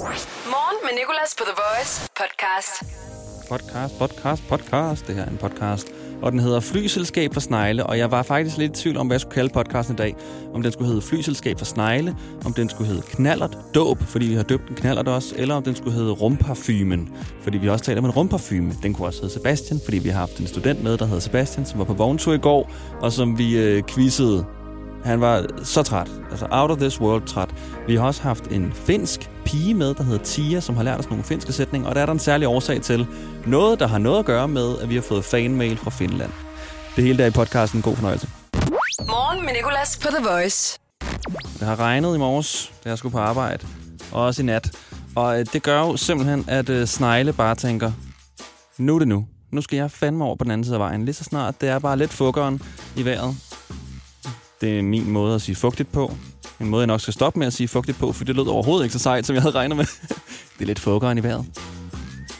Morgen med Nicolas på The Voice podcast. Podcast, podcast, podcast. Det her er en podcast. Og den hedder Flyselskab for Snegle, og jeg var faktisk lidt i tvivl om, hvad jeg skulle kalde podcasten i dag. Om den skulle hedde Flyselskab for Snegle, om den skulle hedde Knallert Dåb, fordi vi har døbt en knallert også, eller om den skulle hedde Rumparfymen, fordi vi også taler om en rumparfume. Den kunne også hedde Sebastian, fordi vi har haft en student med, der hedder Sebastian, som var på vogntur i går, og som vi øh, quizzede han var så træt. Altså out of this world træt. Vi har også haft en finsk pige med, der hedder Tia, som har lært os nogle finske sætninger, og der er der en særlig årsag til. Noget, der har noget at gøre med, at vi har fået fanmail fra Finland. Det hele der i podcasten. God fornøjelse. Morgen med Nicolas på The Voice. Det har regnet i morges, da jeg skulle på arbejde, og også i nat. Og øh, det gør jo simpelthen, at øh, Snegle bare tænker, nu er det nu. Nu skal jeg fandme over på den anden side af vejen. Lige så snart det er bare lidt fukkeren i vejret, det er min måde at sige fugtigt på. En måde, jeg nok skal stoppe med at sige fugtigt på, for det lød overhovedet ikke så sejt, som jeg havde regnet med. det er lidt fukkeren i vejret.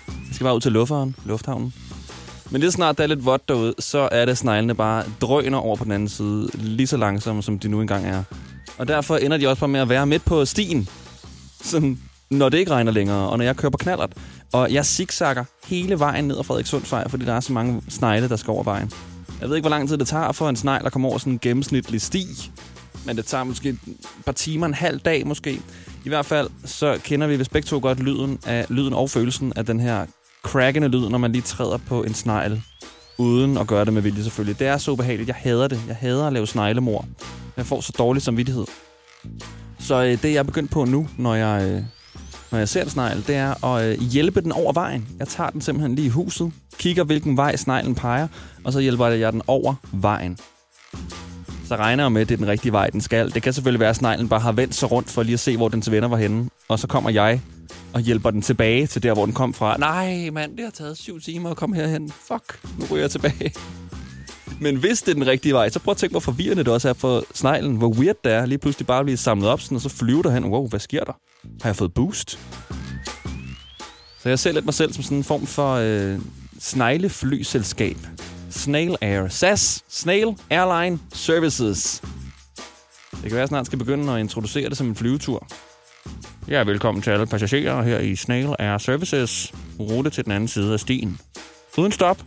Jeg skal bare ud til lufthavnen, lufthavnen. Men lige snart der er lidt vådt derude, så er det sneglene bare drøner over på den anden side, lige så langsomt, som de nu engang er. Og derfor ender de også bare med at være midt på stien, sådan, når det ikke regner længere, og når jeg kører på knallert. Og jeg zigzagger hele vejen ned ad Frederikssundsvej, fordi der er så mange snegle, der skal over vejen. Jeg ved ikke, hvor lang tid det tager for en snegl at komme over sådan en gennemsnitlig sti. Men det tager måske et par timer, en halv dag måske. I hvert fald så kender vi hvis begge to godt lyden, af, lyden og følelsen af den her crackende lyd, når man lige træder på en snegl. Uden at gøre det med vilje selvfølgelig. Det er så ubehageligt. Jeg hader det. Jeg hader at lave sneglemor. Jeg får så dårlig samvittighed. Så øh, det jeg er begyndt på nu, når jeg, øh, når jeg ser en snegl, det er at øh, hjælpe den over vejen. Jeg tager den simpelthen lige i huset, kigger hvilken vej sneglen peger, og så hjælper jeg den over vejen. Så regner jeg med, at det er den rigtige vej, den skal. Det kan selvfølgelig være, at sneglen bare har vendt sig rundt for lige at se, hvor dens venner var henne. Og så kommer jeg og hjælper den tilbage til der, hvor den kom fra. Nej, mand, det har taget syv timer at komme herhen. Fuck, nu ryger jeg tilbage. Men hvis det er den rigtige vej, så prøv at tænke, hvor forvirrende det også er for sneglen. Hvor weird det er lige pludselig bare at blive samlet op, sådan, og så flyver der hen. Wow, hvad sker der? Har jeg fået boost? Så jeg ser lidt mig selv som sådan en form for øh, snegleflyselskab. Snail Air. SAS, Snail Airline Services. Det kan være, at jeg snart skal begynde at introducere det som en flyvetur. Ja, velkommen til alle passagerer her i Snail Air Services. Rute til den anden side af stien. Uden stop.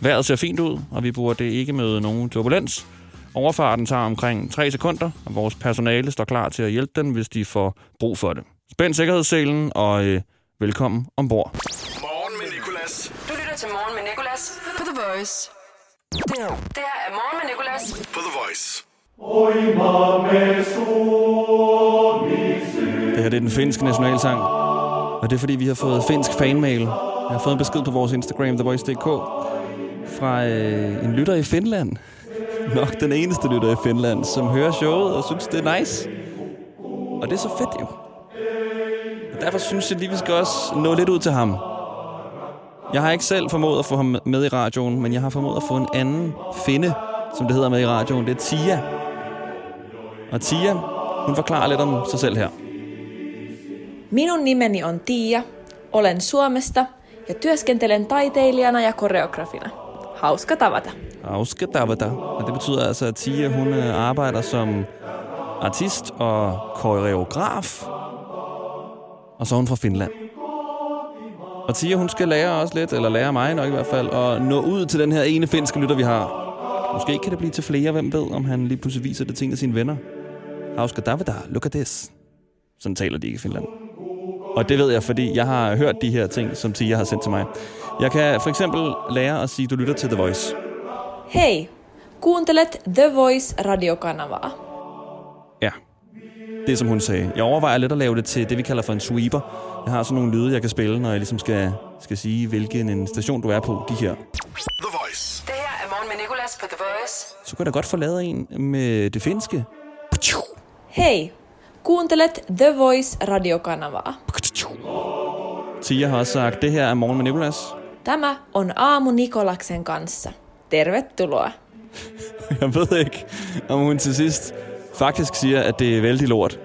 Vejret ser fint ud, og vi burde ikke møde nogen turbulens. Overfarten tager omkring 3 sekunder, og vores personale står klar til at hjælpe dem, hvis de får brug for det. Spænd sikkerhedsselen, og øh, velkommen ombord. Nicolas på The Voice. Det her det her er Morgen med Nicolas. På The Voice. Det her det er den finske nationalsang, og det er fordi, vi har fået finsk fanmail. Jeg har fået en besked på vores Instagram, TheVoice.dk, fra øh, en lytter i Finland. Nok den eneste lytter i Finland, som hører showet og synes, det er nice. Og det er så fedt jo. Og derfor synes jeg lige, vi skal også nå lidt ud til ham. Jeg har ikke selv formået at få ham med i radioen, men jeg har formået at få en anden finde, som det hedder med i radioen. Det er Tia. Og Tia, hun forklarer lidt om sig selv her. Minun nimeni on Tiia, olen Suomesta ja työskentelen taiteilijana ja koreografina. Hauska tavata. Auske Davada. Og det betyder altså, at Tia hun øh, arbejder som artist og koreograf. Og så er hun fra Finland. Og Tia, hun skal lære os lidt, eller lære mig nok i hvert fald, at nå ud til den her ene finske lytter, vi har. Måske kan det blive til flere, hvem ved, om han lige pludselig viser det til en af sine venner. Auske Davada, look at this. Sådan taler de ikke i Finland. Og det ved jeg, fordi jeg har hørt de her ting, som Tia har sendt til mig. Jeg kan for eksempel lære at sige, at du lytter til The Voice. Hei, kuuntelet The Voice radiokanavaa. Ja, det som hun sagde. Jeg overvejer lidt at lave det til det, vi kalder for en sweeper. Jeg har sådan nogle lyde, jeg kan spille, når jeg ligesom skal, skal sige, hvilken en station du er på. De her. The Voice. Det her er Morgen med Nicolas på The Voice. Så kan jeg da godt få lavet en med det finske. Hei, kuuntelet The Voice radiokanavaa. Tia har også sagt, det her er morgen med Nicolas. Tämä on Aamu Nikolaksen kanssa. Tervetuloa. Jeg ved ikke, om hun til sidst faktisk siger, at det er vældig lort.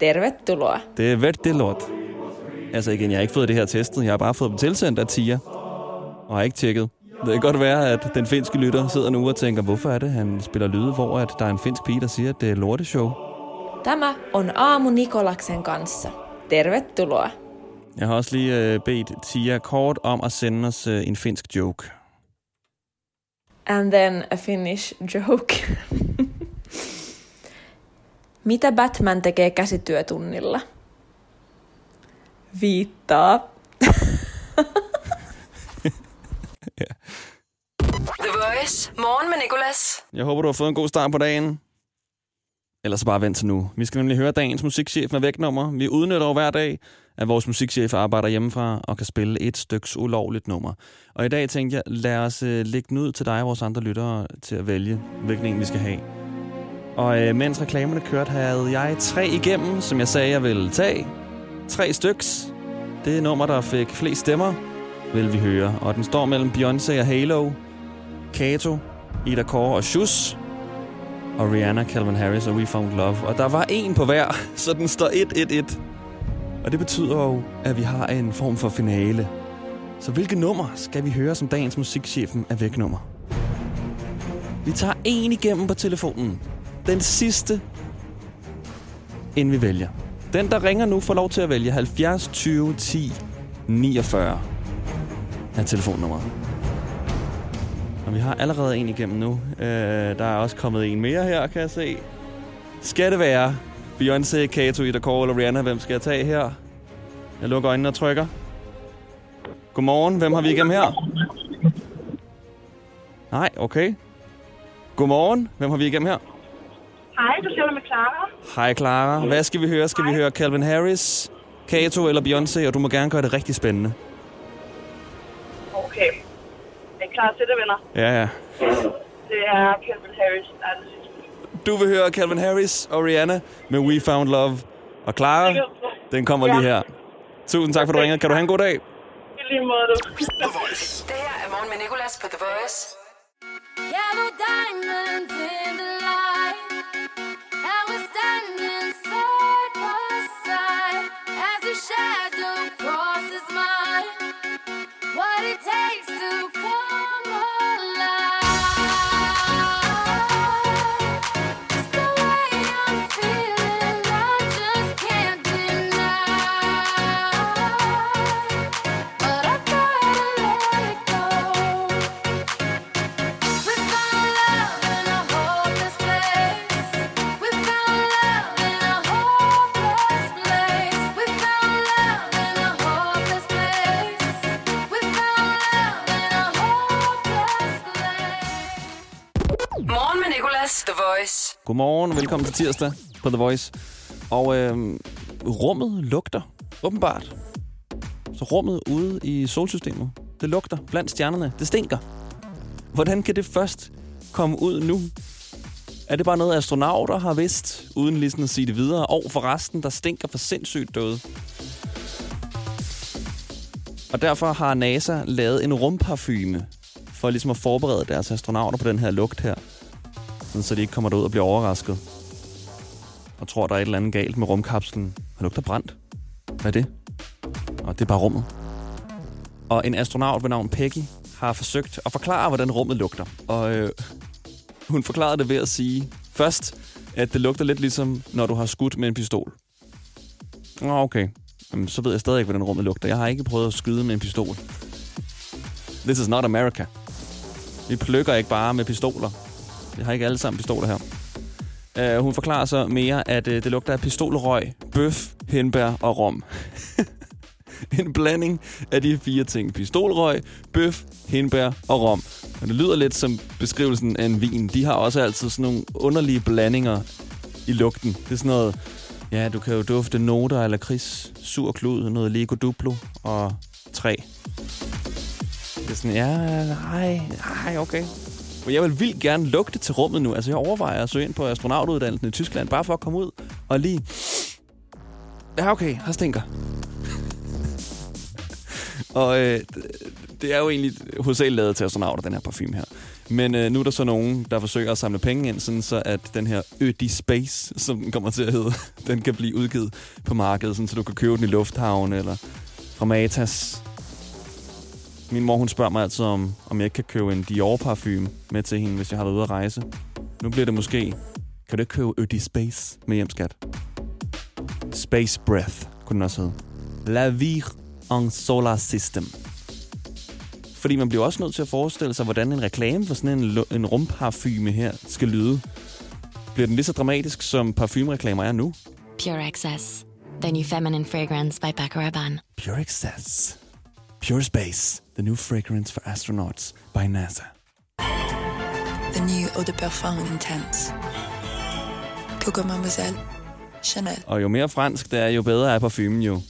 Tervetuloa. Det er vældig lort. Altså igen, jeg har ikke fået det her testet. Jeg har bare fået dem tilsendt af Tia. Og har ikke tjekket. Det kan godt være, at den finske lytter sidder nu og tænker, hvorfor er det, han spiller lyde, hvor at der er en finsk pige, der siger, at det er lorteshow. Tämä on Aamu Nikolaksen kanssa. Tervetuloa. Jeg har også lige øh, bedt Tia kort om at sende os øh, en finsk joke. And then a Finnish joke. Mitä Batman tekee käsityötunnilla? Viittaa. The Voice. Morgen med Nicolas. Jeg håber, du har fået en god start på dagen. Ellers bare vent til nu. Vi skal nemlig høre dagens musikchef med vægtnummer. Vi udnytter jo hver dag, at vores musikchef arbejder hjemmefra og kan spille et styks ulovligt nummer. Og i dag tænkte jeg, lad os øh, lægge den ud til dig og vores andre lyttere til at vælge, hvilken en vi skal have. Og øh, mens reklamerne kørte, havde jeg tre igennem, som jeg sagde, jeg ville tage. Tre styks. Det nummer, der fik flest stemmer, vil vi høre. Og den står mellem Beyoncé og Halo, Kato, Ida Kåre og Shus, og Rihanna, Calvin Harris og We Found Love. Og der var en på hver, så den står 1-1-1. Og det betyder jo, at vi har en form for finale. Så hvilke nummer skal vi høre som dagens musikchefen er væk nummer? Vi tager en igennem på telefonen. Den sidste, inden vi vælger. Den, der ringer nu, får lov til at vælge 70 20 10 49 er telefonnummeret. Og vi har allerede en igennem nu. Øh, der er også kommet en mere her, kan jeg se. Skal det være Beyoncé, Kato, Ida Kåre eller Rihanna? Hvem skal jeg tage her? Jeg lukker øjnene og trykker. Godmorgen. Hvem har vi igennem her? Nej, okay. Godmorgen. Hvem har vi igennem her? Hej, du taler med Clara. Hej Clara. Hvad skal vi høre? Skal vi høre Calvin Harris, Kato eller Beyoncé? Og du må gerne gøre det rigtig spændende. Okay. Er I klar til det, venner? Ja, ja. Det er Calvin Harris, der er det sidste. Du vil høre Calvin Harris og Rihanna med We Found Love. Og Clara, den kommer lige her. Tusind tak, for du ringede. Kan du have en god dag? I lige måde, du. The Voice. Det her er morgen med Nicolas på The Voice. Diamonds in Godmorgen, velkommen til tirsdag på The Voice. Og øh, rummet lugter, åbenbart. Så rummet ude i solsystemet, det lugter blandt stjernerne. Det stinker. Hvordan kan det først komme ud nu? Er det bare noget, astronauter har vidst, uden ligesom at sige det videre? Og for resten, der stinker for sindssygt døde. Og derfor har NASA lavet en rumparfume, for ligesom at forberede deres astronauter på den her lugt her rumkapslen, så de ikke kommer derud og bliver overrasket. Og tror, der er et eller andet galt med rumkapslen. Han lugter brændt. Hvad er det? Og det er bare rummet. Og en astronaut ved navn Peggy har forsøgt at forklare, hvordan rummet lugter. Og øh, hun forklarede det ved at sige først, at det lugter lidt ligesom, når du har skudt med en pistol. Nå, okay. Jamen, så ved jeg stadig ikke, hvordan rummet lugter. Jeg har ikke prøvet at skyde med en pistol. This is not America. Vi plukker ikke bare med pistoler. Vi har ikke alle sammen pistoler her. Uh, hun forklarer så mere, at uh, det lugter af pistolrøg, bøf, hindbær og rom. en blanding af de fire ting. Pistolrøg, bøf, hindbær og rom. Og det lyder lidt som beskrivelsen af en vin. De har også altid sådan nogle underlige blandinger i lugten. Det er sådan noget... Ja, du kan jo dufte noter eller kris, sur klud, noget Lego Duplo og træ. Det er sådan, ja, nej, nej, okay. Jeg vil vildt gerne lugte til rummet nu. Altså, jeg overvejer at søge ind på astronautuddannelsen i Tyskland, bare for at komme ud og lige... Ja, okay, her stinker. og øh, det er jo egentlig hovedsageligt lavet til astronauter, den her parfume her. Men øh, nu er der så nogen, der forsøger at samle penge ind, sådan så at den her Ødi Space, som den kommer til at hedde, den kan blive udgivet på markedet, sådan så du kan købe den i lufthavn eller fra Matas. Min mor, hun spørger mig altid om, om jeg ikke kan købe en Dior-parfume med til hende, hvis jeg har været ude at rejse. Nu bliver det måske, kan du ikke købe Ødi Space med hjem, skat? Space Breath kunne den også hedde. La vie en solar system. Fordi man bliver også nødt til at forestille sig, hvordan en reklame for sådan en, en rumparfume her skal lyde. Bliver den lige så dramatisk, som parfumereklamer er nu? Pure Excess, the new feminine fragrance by Paco Rabanne. Pure Excess. Pure Space. The new fragrance for astronauts by NASA. The new eau de parfum intense. Coco Mademoiselle. Chanel. Og jo mere fransk det er, jo bedre er parfumen jo.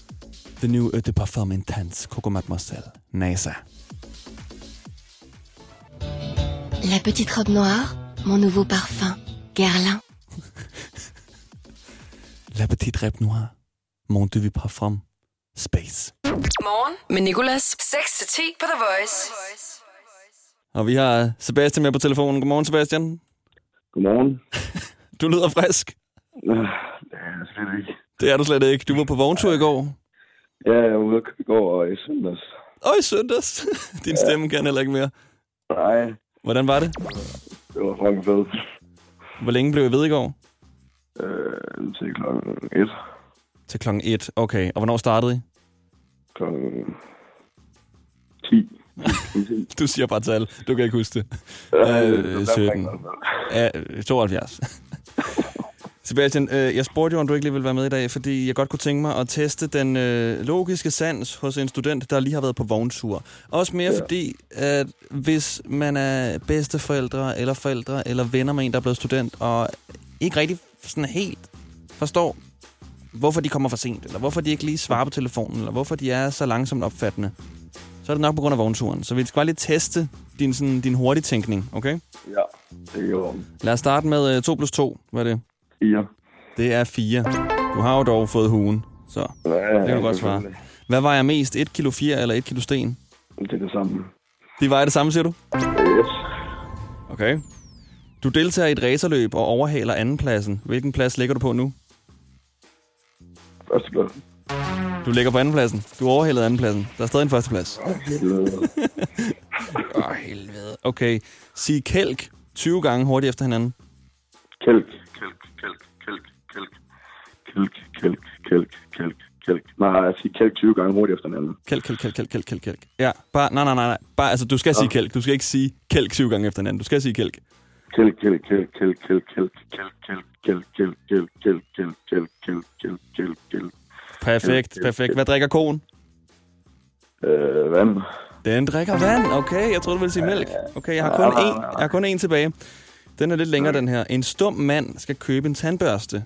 The new Eau de Parfum Intense Coco Mademoiselle. NASA. La petite robe noire, mon nouveau parfum. Guerlain. La Petite Rep Noir. Mon Dieu Parfum. Space. Morgen med Nicolas. 6-10 på The Voice. Og vi har Sebastian med på telefonen. Godmorgen, Sebastian. Godmorgen. Du lyder frisk. Øh, Det er jeg slet ikke. Det er du slet ikke. Du var på vogntur i går. Ja, jeg var ude i går og i søndags. Og i søndads. Din stemme kan heller ikke mere. Nej, Hvordan var det? det var fucking fedt. Hvor længe blev I ved i går? Øh, til klokken et. Til klokken 1. Okay. Og hvornår startede I? Klokken 10. Du siger bare tal. Du kan ikke huske det. Øh, det var 17. omkring i hvert fald. Ja, 72. Sebastian, øh, jeg spurgte jo, om du ikke lige ville være med i dag, fordi jeg godt kunne tænke mig at teste den øh, logiske sans hos en student, der lige har været på vogntur. Også mere ja. fordi, at hvis man er bedsteforældre, eller forældre, eller venner med en, der er blevet student, og ikke rigtig sådan helt forstår, hvorfor de kommer for sent, eller hvorfor de ikke lige svarer på telefonen, eller hvorfor de er så langsomt opfattende, så er det nok på grund af vognturen. Så vi skal bare lige teste din, sådan, din hurtige tænkning, okay? Ja, det er jo Lad os starte med øh, 2 plus 2. Hvad er det? 4. Det er 4. Du har jo dog fået hugen, så Ja, det kan du godt svare. Hvad vejer mest? 1 kilo 4 eller 1 kilo sten? Det er det samme. De vejer det samme, siger du? Yes. Okay. Du deltager i et racerløb og overhaler andenpladsen. Hvilken plads ligger du på nu? Første plads. Du ligger på andenpladsen. Du overhalede andenpladsen. Der er stadig en førsteplads. Åh, helvede. Okay. Sig kælk 20 gange hurtigt efter hinanden. Kælk. Kælk, kælk, kælk, kælk. Kælk, kælk, kælk, kælk, kælk. Nej, jeg siger kælk 20 gange hurtigt efter hinanden. Kælk, kælk, kælk, kælk, kælk, kælk, kælk. Ja, bare, nej, nej, nej, nej. Bare, altså, du skal sige kælk. Du skal ikke sige kælk 20 gange efter hinanden. Du skal sige kælk. Kælk, kælk, kælk, kælk, kælk, kælk, kælk, kælk, kælk, kælk, kælk, kælk, kælk, kælk, kælk, kælk, kælk, kælk. Perfekt, perfekt. Hvad drikker konen? Øh, vand. Den drikker vand. Okay, jeg troede, du ville sige mælk. Okay, jeg har kun en, jeg har kun en tilbage. Den er lidt længere, den her. En stum mand skal købe en tandbørste.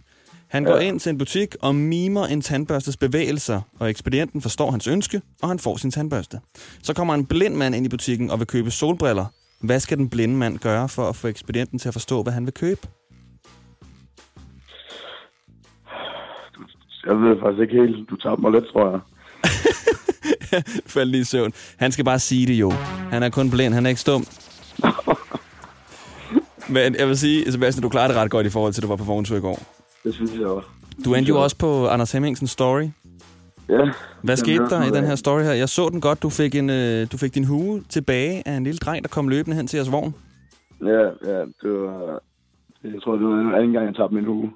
Han går ind til en butik og mimer en tandbørstes bevægelser, og ekspedienten forstår hans ønske, og han får sin tandbørste. Så kommer en blind mand ind i butikken og vil købe solbriller. Hvad skal den blinde mand gøre for at få ekspedienten til at forstå, hvad han vil købe? Jeg ved faktisk ikke helt. Du tabte mig lidt, tror jeg. Fald lige i søvn. Han skal bare sige det jo. Han er kun blind, han er ikke stum. Men jeg vil sige, Sebastian, du klarede det ret godt i forhold til, at du var på vogntur i går. Det synes jeg også. Du endte jo også på Anders Hemmingsens story. Ja. Hvad skete der i den her story her? Jeg så den godt. Du fik, en, øh, du fik din hue tilbage af en lille dreng, der kom løbende hen til jeres vogn. Ja, ja, det var... Jeg tror, det var den anden gang, jeg tabte min hue.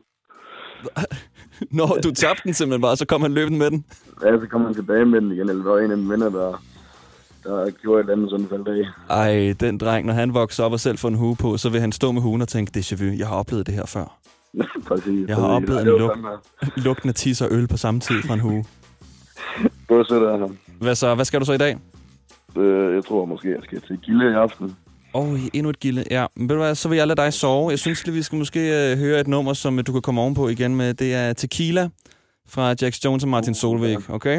Nå, du tabte den simpelthen bare, så kom han løbende med den. Ja, så kom han tilbage med den igen, eller der var en af mine venner, der, der gjorde et eller andet sådan faldt af. Ej, den dreng, når han vokser op og selv får en hue på, så vil han stå med huen og tænke, déjà vu, jeg har oplevet det her før. Præcis. Jeg har præcis. oplevet en luk, lugten af tis og øl på samme tid fra en hue. Var sødt af ham. Hvad så? Hvad skal du så i dag? Øh, Jeg tror måske, jeg skal til Gilde i aften. Åh, oh, endnu et gilde. Ja, men ved du hvad, så vil jeg lade dig sove. Jeg synes lige, vi skal måske øh, høre et nummer, som øh, du kan komme ovenpå igen med. Det er Tequila fra Jax Jones og Martin Solveig, okay?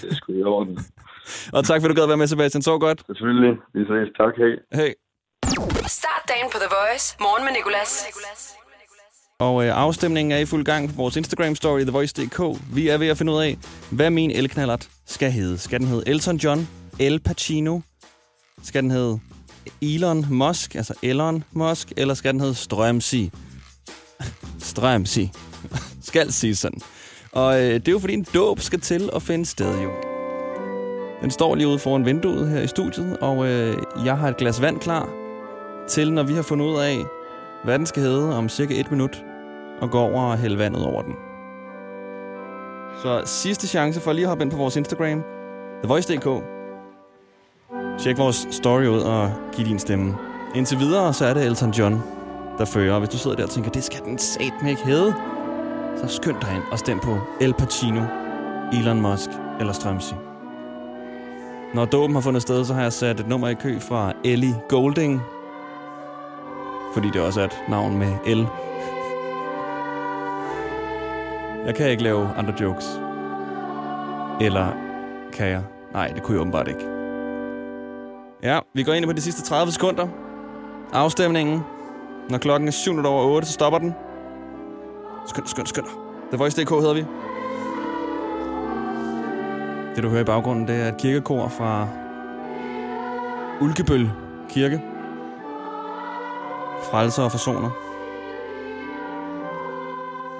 Det er sgu i orden. Og tak for, at du gad at være med, Sebastian. Så godt. Selvfølgelig. Vi ses. Tak, hej. Hej. Start dagen på The Voice. Morgen med Nicolas. Og øh, afstemningen er i fuld gang på vores Instagram-story, TheVoice.dk. Vi er ved at finde ud af, hvad min elknallert skal hedde. Skal den hedde Elton John, El Pacino? Skal den hedde Elon Musk, altså Elon Musk? Eller skal den hedde Strømsi? Strømsi. skal sige sådan. Og øh, det er jo fordi en dåb skal til at finde sted jo. Den står lige ude foran vinduet her i studiet, og øh, jeg har et glas vand klar til, når vi har fundet ud af, hvad den skal hedde om cirka et minut, og gå over og hælde vandet over den. Så sidste chance for lige at hoppe ind på vores Instagram, TheVoice.dk. Tjek vores story ud og giv din stemme. Indtil videre, så er det Elton John, der fører. Og hvis du sidder der og tænker, det skal den satme ikke hedde, så skynd dig ind og stem på El Pacino, Elon Musk eller Strømsi. Når dåben har fundet sted, så har jeg sat et nummer i kø fra Ellie Golding. Fordi det også er et navn med L. Jeg kan ikke lave andre jokes. Eller kan jeg? Nej, det kunne jeg åbenbart ikke. Ja, vi går ind på de sidste 30 sekunder. Afstemningen. Når klokken er 7 over 8, så stopper den. Skynd skynd skynd. The Voice.dk hedder vi. Det du hører i baggrunden, det er et kirkekor fra Ulkebøl Kirke. Frelser og forsoner.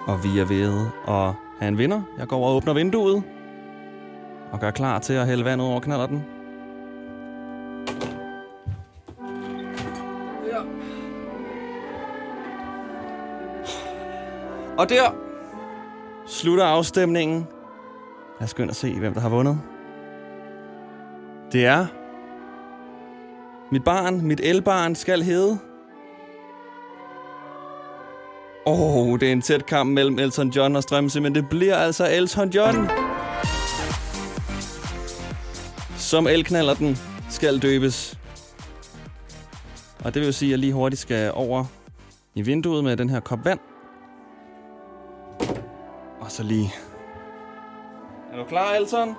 Og vi er ved at have en vinder. Jeg går over og åbner vinduet. Og gør klar til at hælde vand over knaller Og der slutter afstemningen. Lad os gå ind og se, hvem der har vundet. Det er... Mit barn, mit elbarn, skal hedde... Åh, oh, det er en tæt kamp mellem Elton John og Strømse, men det bliver altså Elton John. Som elknaller den skal døbes. Og det vil jo sige, at jeg lige hurtigt skal over i vinduet med den her kop vand. Og så lige... Er du klar, Elton?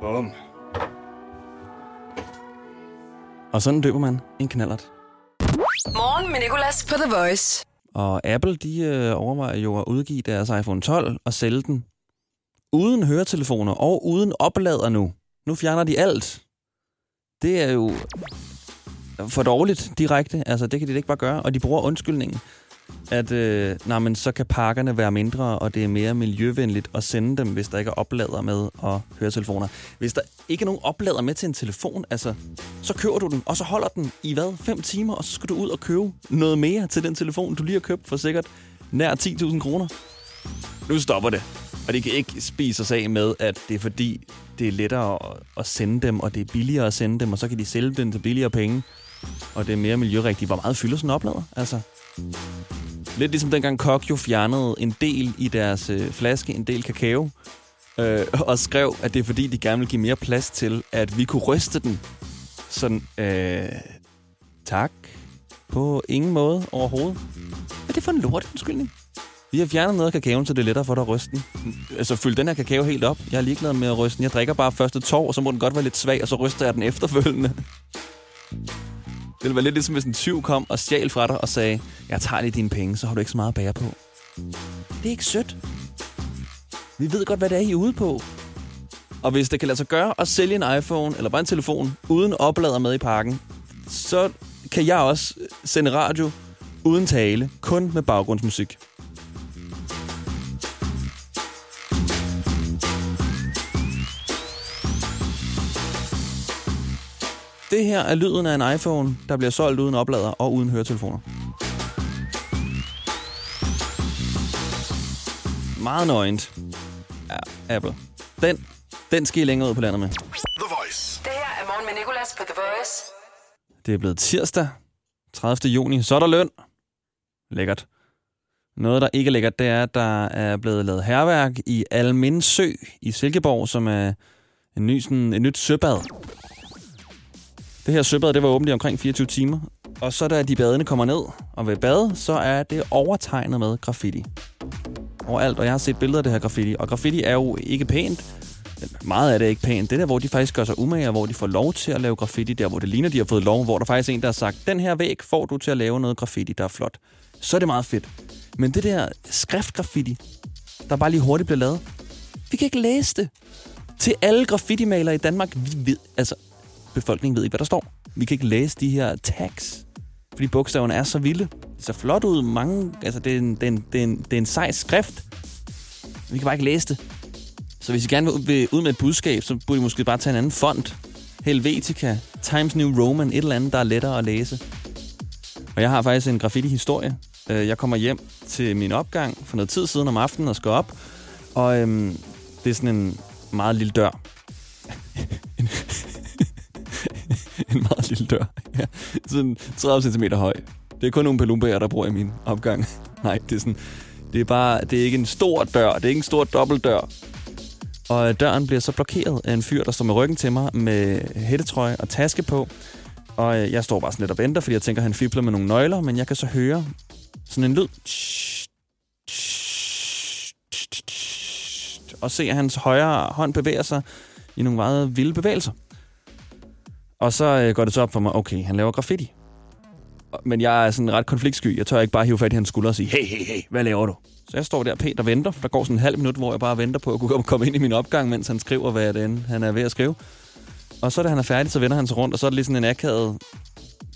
Bum. Og sådan døber man en knallert. Morgen med Nicolas på The Voice. Og Apple, de øh, overvejer jo at udgive deres iPhone 12 og sælge den uden høretelefoner og uden oplader nu. Nu fjerner de alt. Det er jo for dårligt direkte. Altså, det kan de ikke bare gøre. Og de bruger undskyldningen, at øh, nej, men så kan pakkerne være mindre, og det er mere miljøvenligt at sende dem, hvis der ikke er oplader med og høretelefoner. Hvis der ikke er nogen oplader med til en telefon, altså, så køber du den, og så holder den i hvad? 5 timer, og så skal du ud og købe noget mere til den telefon, du lige har købt for sikkert nær 10.000 kroner. Nu stopper det. Og det kan ikke spise sig af med, at det er fordi, det er lettere at, at sende dem, og det er billigere at sende dem, og så kan de sælge dem til billigere penge. Og det er mere miljørigtigt. Hvor meget fylder sådan en oplader? Altså, lidt ligesom dengang Kok jo fjernede en del i deres øh, flaske, en del kakao, øh, og skrev, at det er fordi, de gerne vil give mere plads til, at vi kunne ryste den. Sådan, øh, tak. På ingen måde overhovedet. Hvad er det for en lort undskyldning? Vi har fjernet noget af kakaoen, så det er lettere for dig at ryste den. Altså, fyld den her kakao helt op. Jeg er ligeglad med at ryste den. Jeg drikker bare første tår, og så må den godt være lidt svag, og så ryster jeg den efterfølgende. Det ville være lidt ligesom, hvis en tyv kom og stjal fra dig og sagde, jeg tager lige dine penge, så har du ikke så meget at bære på. Det er ikke sødt. Vi ved godt, hvad det er, I er ude på. Og hvis det kan lade sig gøre at sælge en iPhone eller bare en telefon uden oplader med i pakken, så kan jeg også sende radio uden tale, kun med baggrundsmusik. Det her er lyden af en iPhone, der bliver solgt uden oplader og uden høretelefoner. Meget nøgent. Ja, Apple. Den, den skal I længere ud på landet med. The Voice. Det her er morgen med Nicolas på The Voice. Det er blevet tirsdag, 30. juni. Så er der løn. Lækkert. Noget, der ikke er lækkert, det er, at der er blevet lavet herværk i Almin Sø i Silkeborg, som er en ny, sådan, et nyt søbad. Det her søbad, det var åbent i omkring 24 timer. Og så da de badende kommer ned og ved bade, så er det overtegnet med graffiti. Overalt, og jeg har set billeder af det her graffiti. Og graffiti er jo ikke pænt. Meget af det er ikke pænt. Det der, hvor de faktisk gør sig umage, og hvor de får lov til at lave graffiti, der hvor det ligner, de har fået lov, hvor der faktisk er en, der har sagt, den her væg får du til at lave noget graffiti, der er flot. Så er det meget fedt. Men det der skriftgraffiti, der bare lige hurtigt bliver lavet, vi kan ikke læse det. Til alle graffiti-malere i Danmark, vi ved, altså, befolkning ved ikke, hvad der står. Vi kan ikke læse de her tags, fordi bogstaverne er så vilde. Det ser flot ud. Mange, altså, det er en, det er en, det er en, det er en sej skrift. Vi kan bare ikke læse det. Så hvis I gerne vil- ud med et budskab, så burde I måske bare tage en anden font. Helvetica, Times New Roman, et eller andet, der er lettere at læse. Og jeg har faktisk en graffiti-historie. Øh, jeg kommer hjem til min opgang for noget tid siden om aftenen og skal op. Og øhm, det er sådan en meget lille dør. Sådan 30 cm høj. Det er kun nogle palumbager, der bor i min opgang. Nej, det er sådan... Det er bare... Det er ikke en stor dør. Det er ikke en stor dobbeltdør. Og døren bliver så blokeret af en fyr, der står med ryggen til mig med hættetrøje og taske på. Og øh, jeg står bare sådan lidt og venter, fordi jeg tænker, at han fibler med nogle nøgler, men jeg kan så høre sådan en lyd. Og se, at hans højre hånd bevæger sig i nogle meget vilde bevægelser. Og så øh, går det så op for mig, okay, han laver graffiti. Men jeg er sådan ret konfliktsky. Jeg tør ikke bare hive fat i hans skulder og sige, hey, hey, hey, hvad laver du? Så jeg står der pænt og venter. Der går sådan en halv minut, hvor jeg bare venter på at kunne komme ind i min opgang, mens han skriver, hvad det end han er ved at skrive. Og så da han er færdig, så vender han sig rundt, og så er det lige sådan en akavet,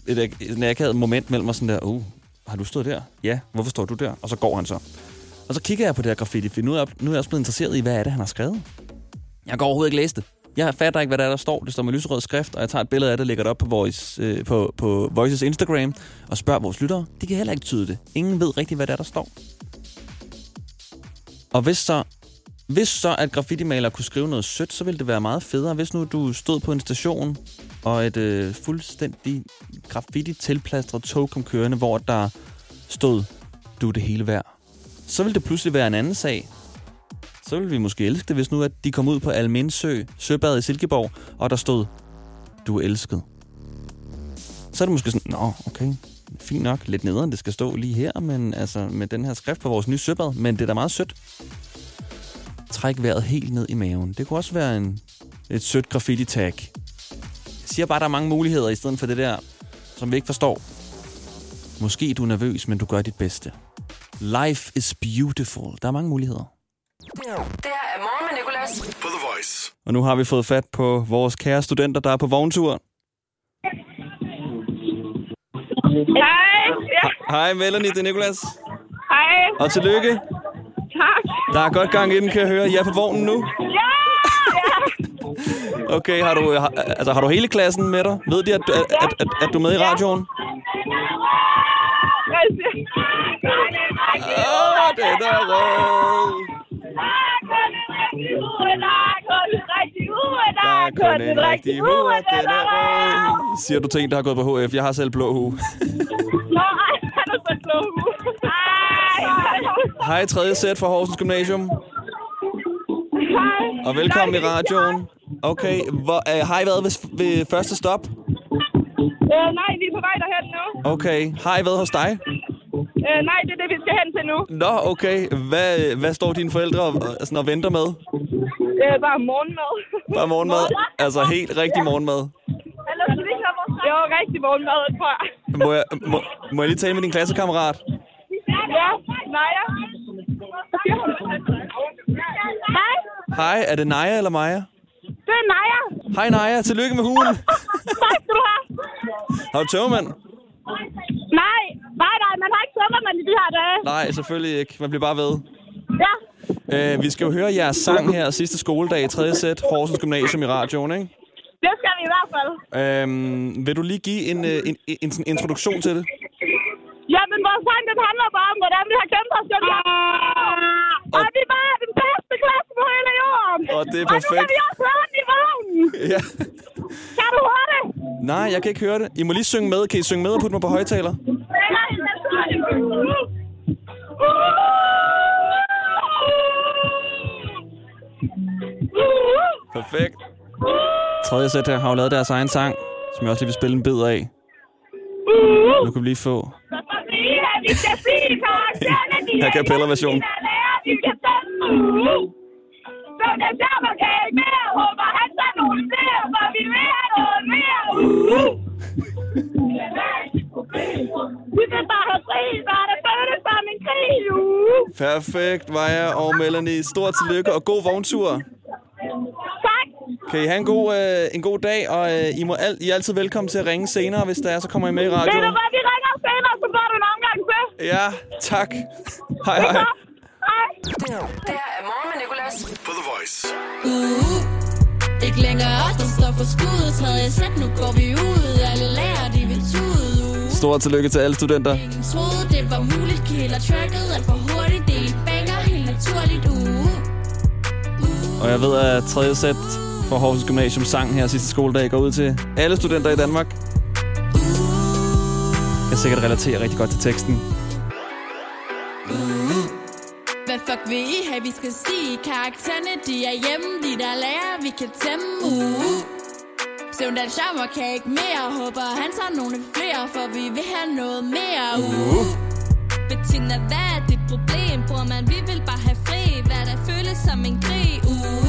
et, et, en akavet moment mellem mig sådan der, uh, har du stået der? Ja, hvorfor står du der? Og så går han så. Og så kigger jeg på det her graffiti, for nu er jeg, nu er jeg også blevet interesseret i, hvad er det, han har skrevet. Jeg kan overhovedet ikke læse det. Jeg fatter ikke, hvad der, er, der står. Det står med lyserød skrift, og jeg tager et billede af det og lægger det op på, Voice, øh, på, på Voices Instagram og spørger vores lyttere. De kan heller ikke tyde det. Ingen ved rigtigt, hvad der, er, der står. Og hvis så, hvis så at graffiti-maler kunne skrive noget sødt, så ville det være meget federe, hvis nu du stod på en station, og et øh, fuldstændig graffiti-tilplastret tog kom kørende, hvor der stod, du er det hele værd. Så ville det pludselig være en anden sag. Så ville vi måske elske det, hvis nu at de kom ud på Almindsø, Søbad i Silkeborg, og der stod, du er elsket. Så er det måske sådan, nå, okay, fint nok, lidt nederen, det skal stå lige her, men altså med den her skrift på vores nye søbad, men det er da meget sødt. Træk vejret helt ned i maven. Det kunne også være en, et sødt graffiti-tag. Jeg siger bare, at der er mange muligheder, i stedet for det der, som vi ikke forstår. Måske du er nervøs, men du gør dit bedste. Life is beautiful. Der er mange muligheder. Det her er morgen med Nicolas. På The Voice. Og nu har vi fået fat på vores kære studenter, der er på vogntur. Hej. Ja, Hej Melanie, det er Nicolas. hej. Og tillykke. Tak. Der er godt gang i den, kan jeg høre. I er på vognen nu. Ja! Okay, har du, har, altså, har du hele klassen med dig? Ved de, at, at, at, at, at du er med i radioen? Siger Åh, den er rød. Der er kun en rigtig hue, og den er rød. Siger du til en, der har gået på HF? Jeg har selv blå hue. Nå, ej, han er så klog. Ej. Hej, tredje sæt fra Horsens Gymnasium. Hej. Og velkommen i radioen. Okay, hvor, øh, har I været ved, ved første stop? Øh, nej, vi er på vej derhen nu. Okay, har I været hos dig? Øh, nej, det er det, vi skal hen til nu. Nå, okay. Hvad, hvad står dine forældre og, og, sådan, og venter med? Øh, bare morgenmad. Bare morgenmad? Altså helt rigtig morgenmad. Jo, rigtig morgenmad, tror jeg. Må jeg, må, må jeg lige tale med din klassekammerat? Ja, Naja. Hej, Hej, er det Naja eller Maja? det er Naja. Hej Naja, tillykke med hugen. Tak skal du have. Har du tøvmand? Nej, nej, nej, man har ikke tømmermænd i de her dage. Nej, selvfølgelig ikke. Man bliver bare ved. Ja, Uh, vi skal jo høre jeres sang her sidste skoledag i 3. sæt, Horsens Gymnasium i radioen, ikke? det skal vi i hvert fald. Øhm, vil du lige give en, øh, en, en, en sådan introduktion til det? Ja, men vores sang, den handler bare om, hvordan vi har kæmpet os gennem jer. Og vi var den bedste klasse på hele jorden. Og det er Og nu perfekt. kan vi også høre den i vognen. Ja. Kan du høre det? Nej, jeg kan ikke høre det. I må lige synge med. Kan I synge med og putte mig på højtaler? Perfekt. Tredje sæt her har jo lavet deres egen sang, som jeg også lige vil spille en bid af. Nu kan vi lige få de A cappella version. en. Perfekt, Maja og Melanie. Stort tillykke og god vogntur. Kan I have en god, øh, en god dag, og øh, I, må al- I er altid velkommen til at ringe senere, hvis der er, så kommer I med i Ved du radioen. hvad, vi ringer senere, så får du en omgang til. Ja, tak. Hej, hej. Hej. Det her er morgen med Nicolas. På The Voice. Uh, ikke længere os, der står for skuddet Tredje sæt, nu går vi ud Alle lærer, de vil tude uh. Stort tillykke til alle studenter. Ingen troede, det var muligt. Killer tracket alt for hurtigt. Det er banger helt naturligt. Uh. Og jeg ved, at tredje sæt for Horsens Gymnasium sang her sidste skoledag går ud til alle studenter i Danmark. Jeg kan sikkert relatere rigtig godt til teksten. Hvad fuck vil I have, vi skal sige? Karaktererne, de er hjemme, de der lærer, vi kan tæmme. Uh. Søvndal Charmer kan ikke mere, håber han tager nogle flere, for vi vil have noget mere. Uh. Bettina, hvad er dit problem? Bror man, vi vil bare have fri, hvad der føles som en krig. Uh.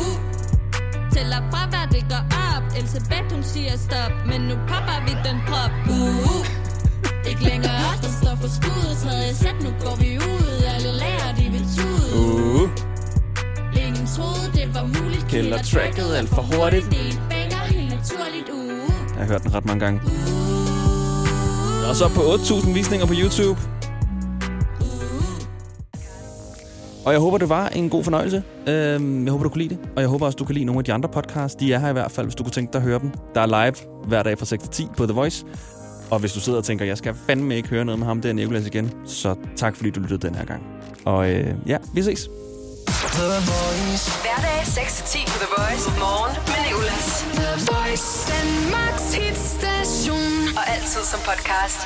Tæller fra, hvad det går op. Elisabeth, hun siger stop, men nu popper vi den prop. Uh. Ikke længere os, der står for skuddet. Tredje sæt, nu går vi ud. Alle lærer, de vil tude. Uh. Ingen troede, det var muligt. Kælder tracket alt for hurtigt. Det er banger, helt naturligt. Uh. Jeg har hørt den ret mange gange. Og så på 8.000 visninger på YouTube. Og jeg håber, det var en god fornøjelse. Øhm, jeg håber, du kunne lide det. Og jeg håber også, du kan lide nogle af de andre podcasts. De er her i hvert fald, hvis du kunne tænke dig at høre dem. Der er live hver dag fra 6 til 10 på The Voice. Og hvis du sidder og tænker, jeg skal fandme ikke høre noget med ham, der Nicolas igen. Så tak, fordi du lyttede den her gang. Og øh, ja, vi ses. Hverdag 6-10 på The Voice. Morgen med Nicolas. The Voice, Danmarks hitstation. Og altid som podcast.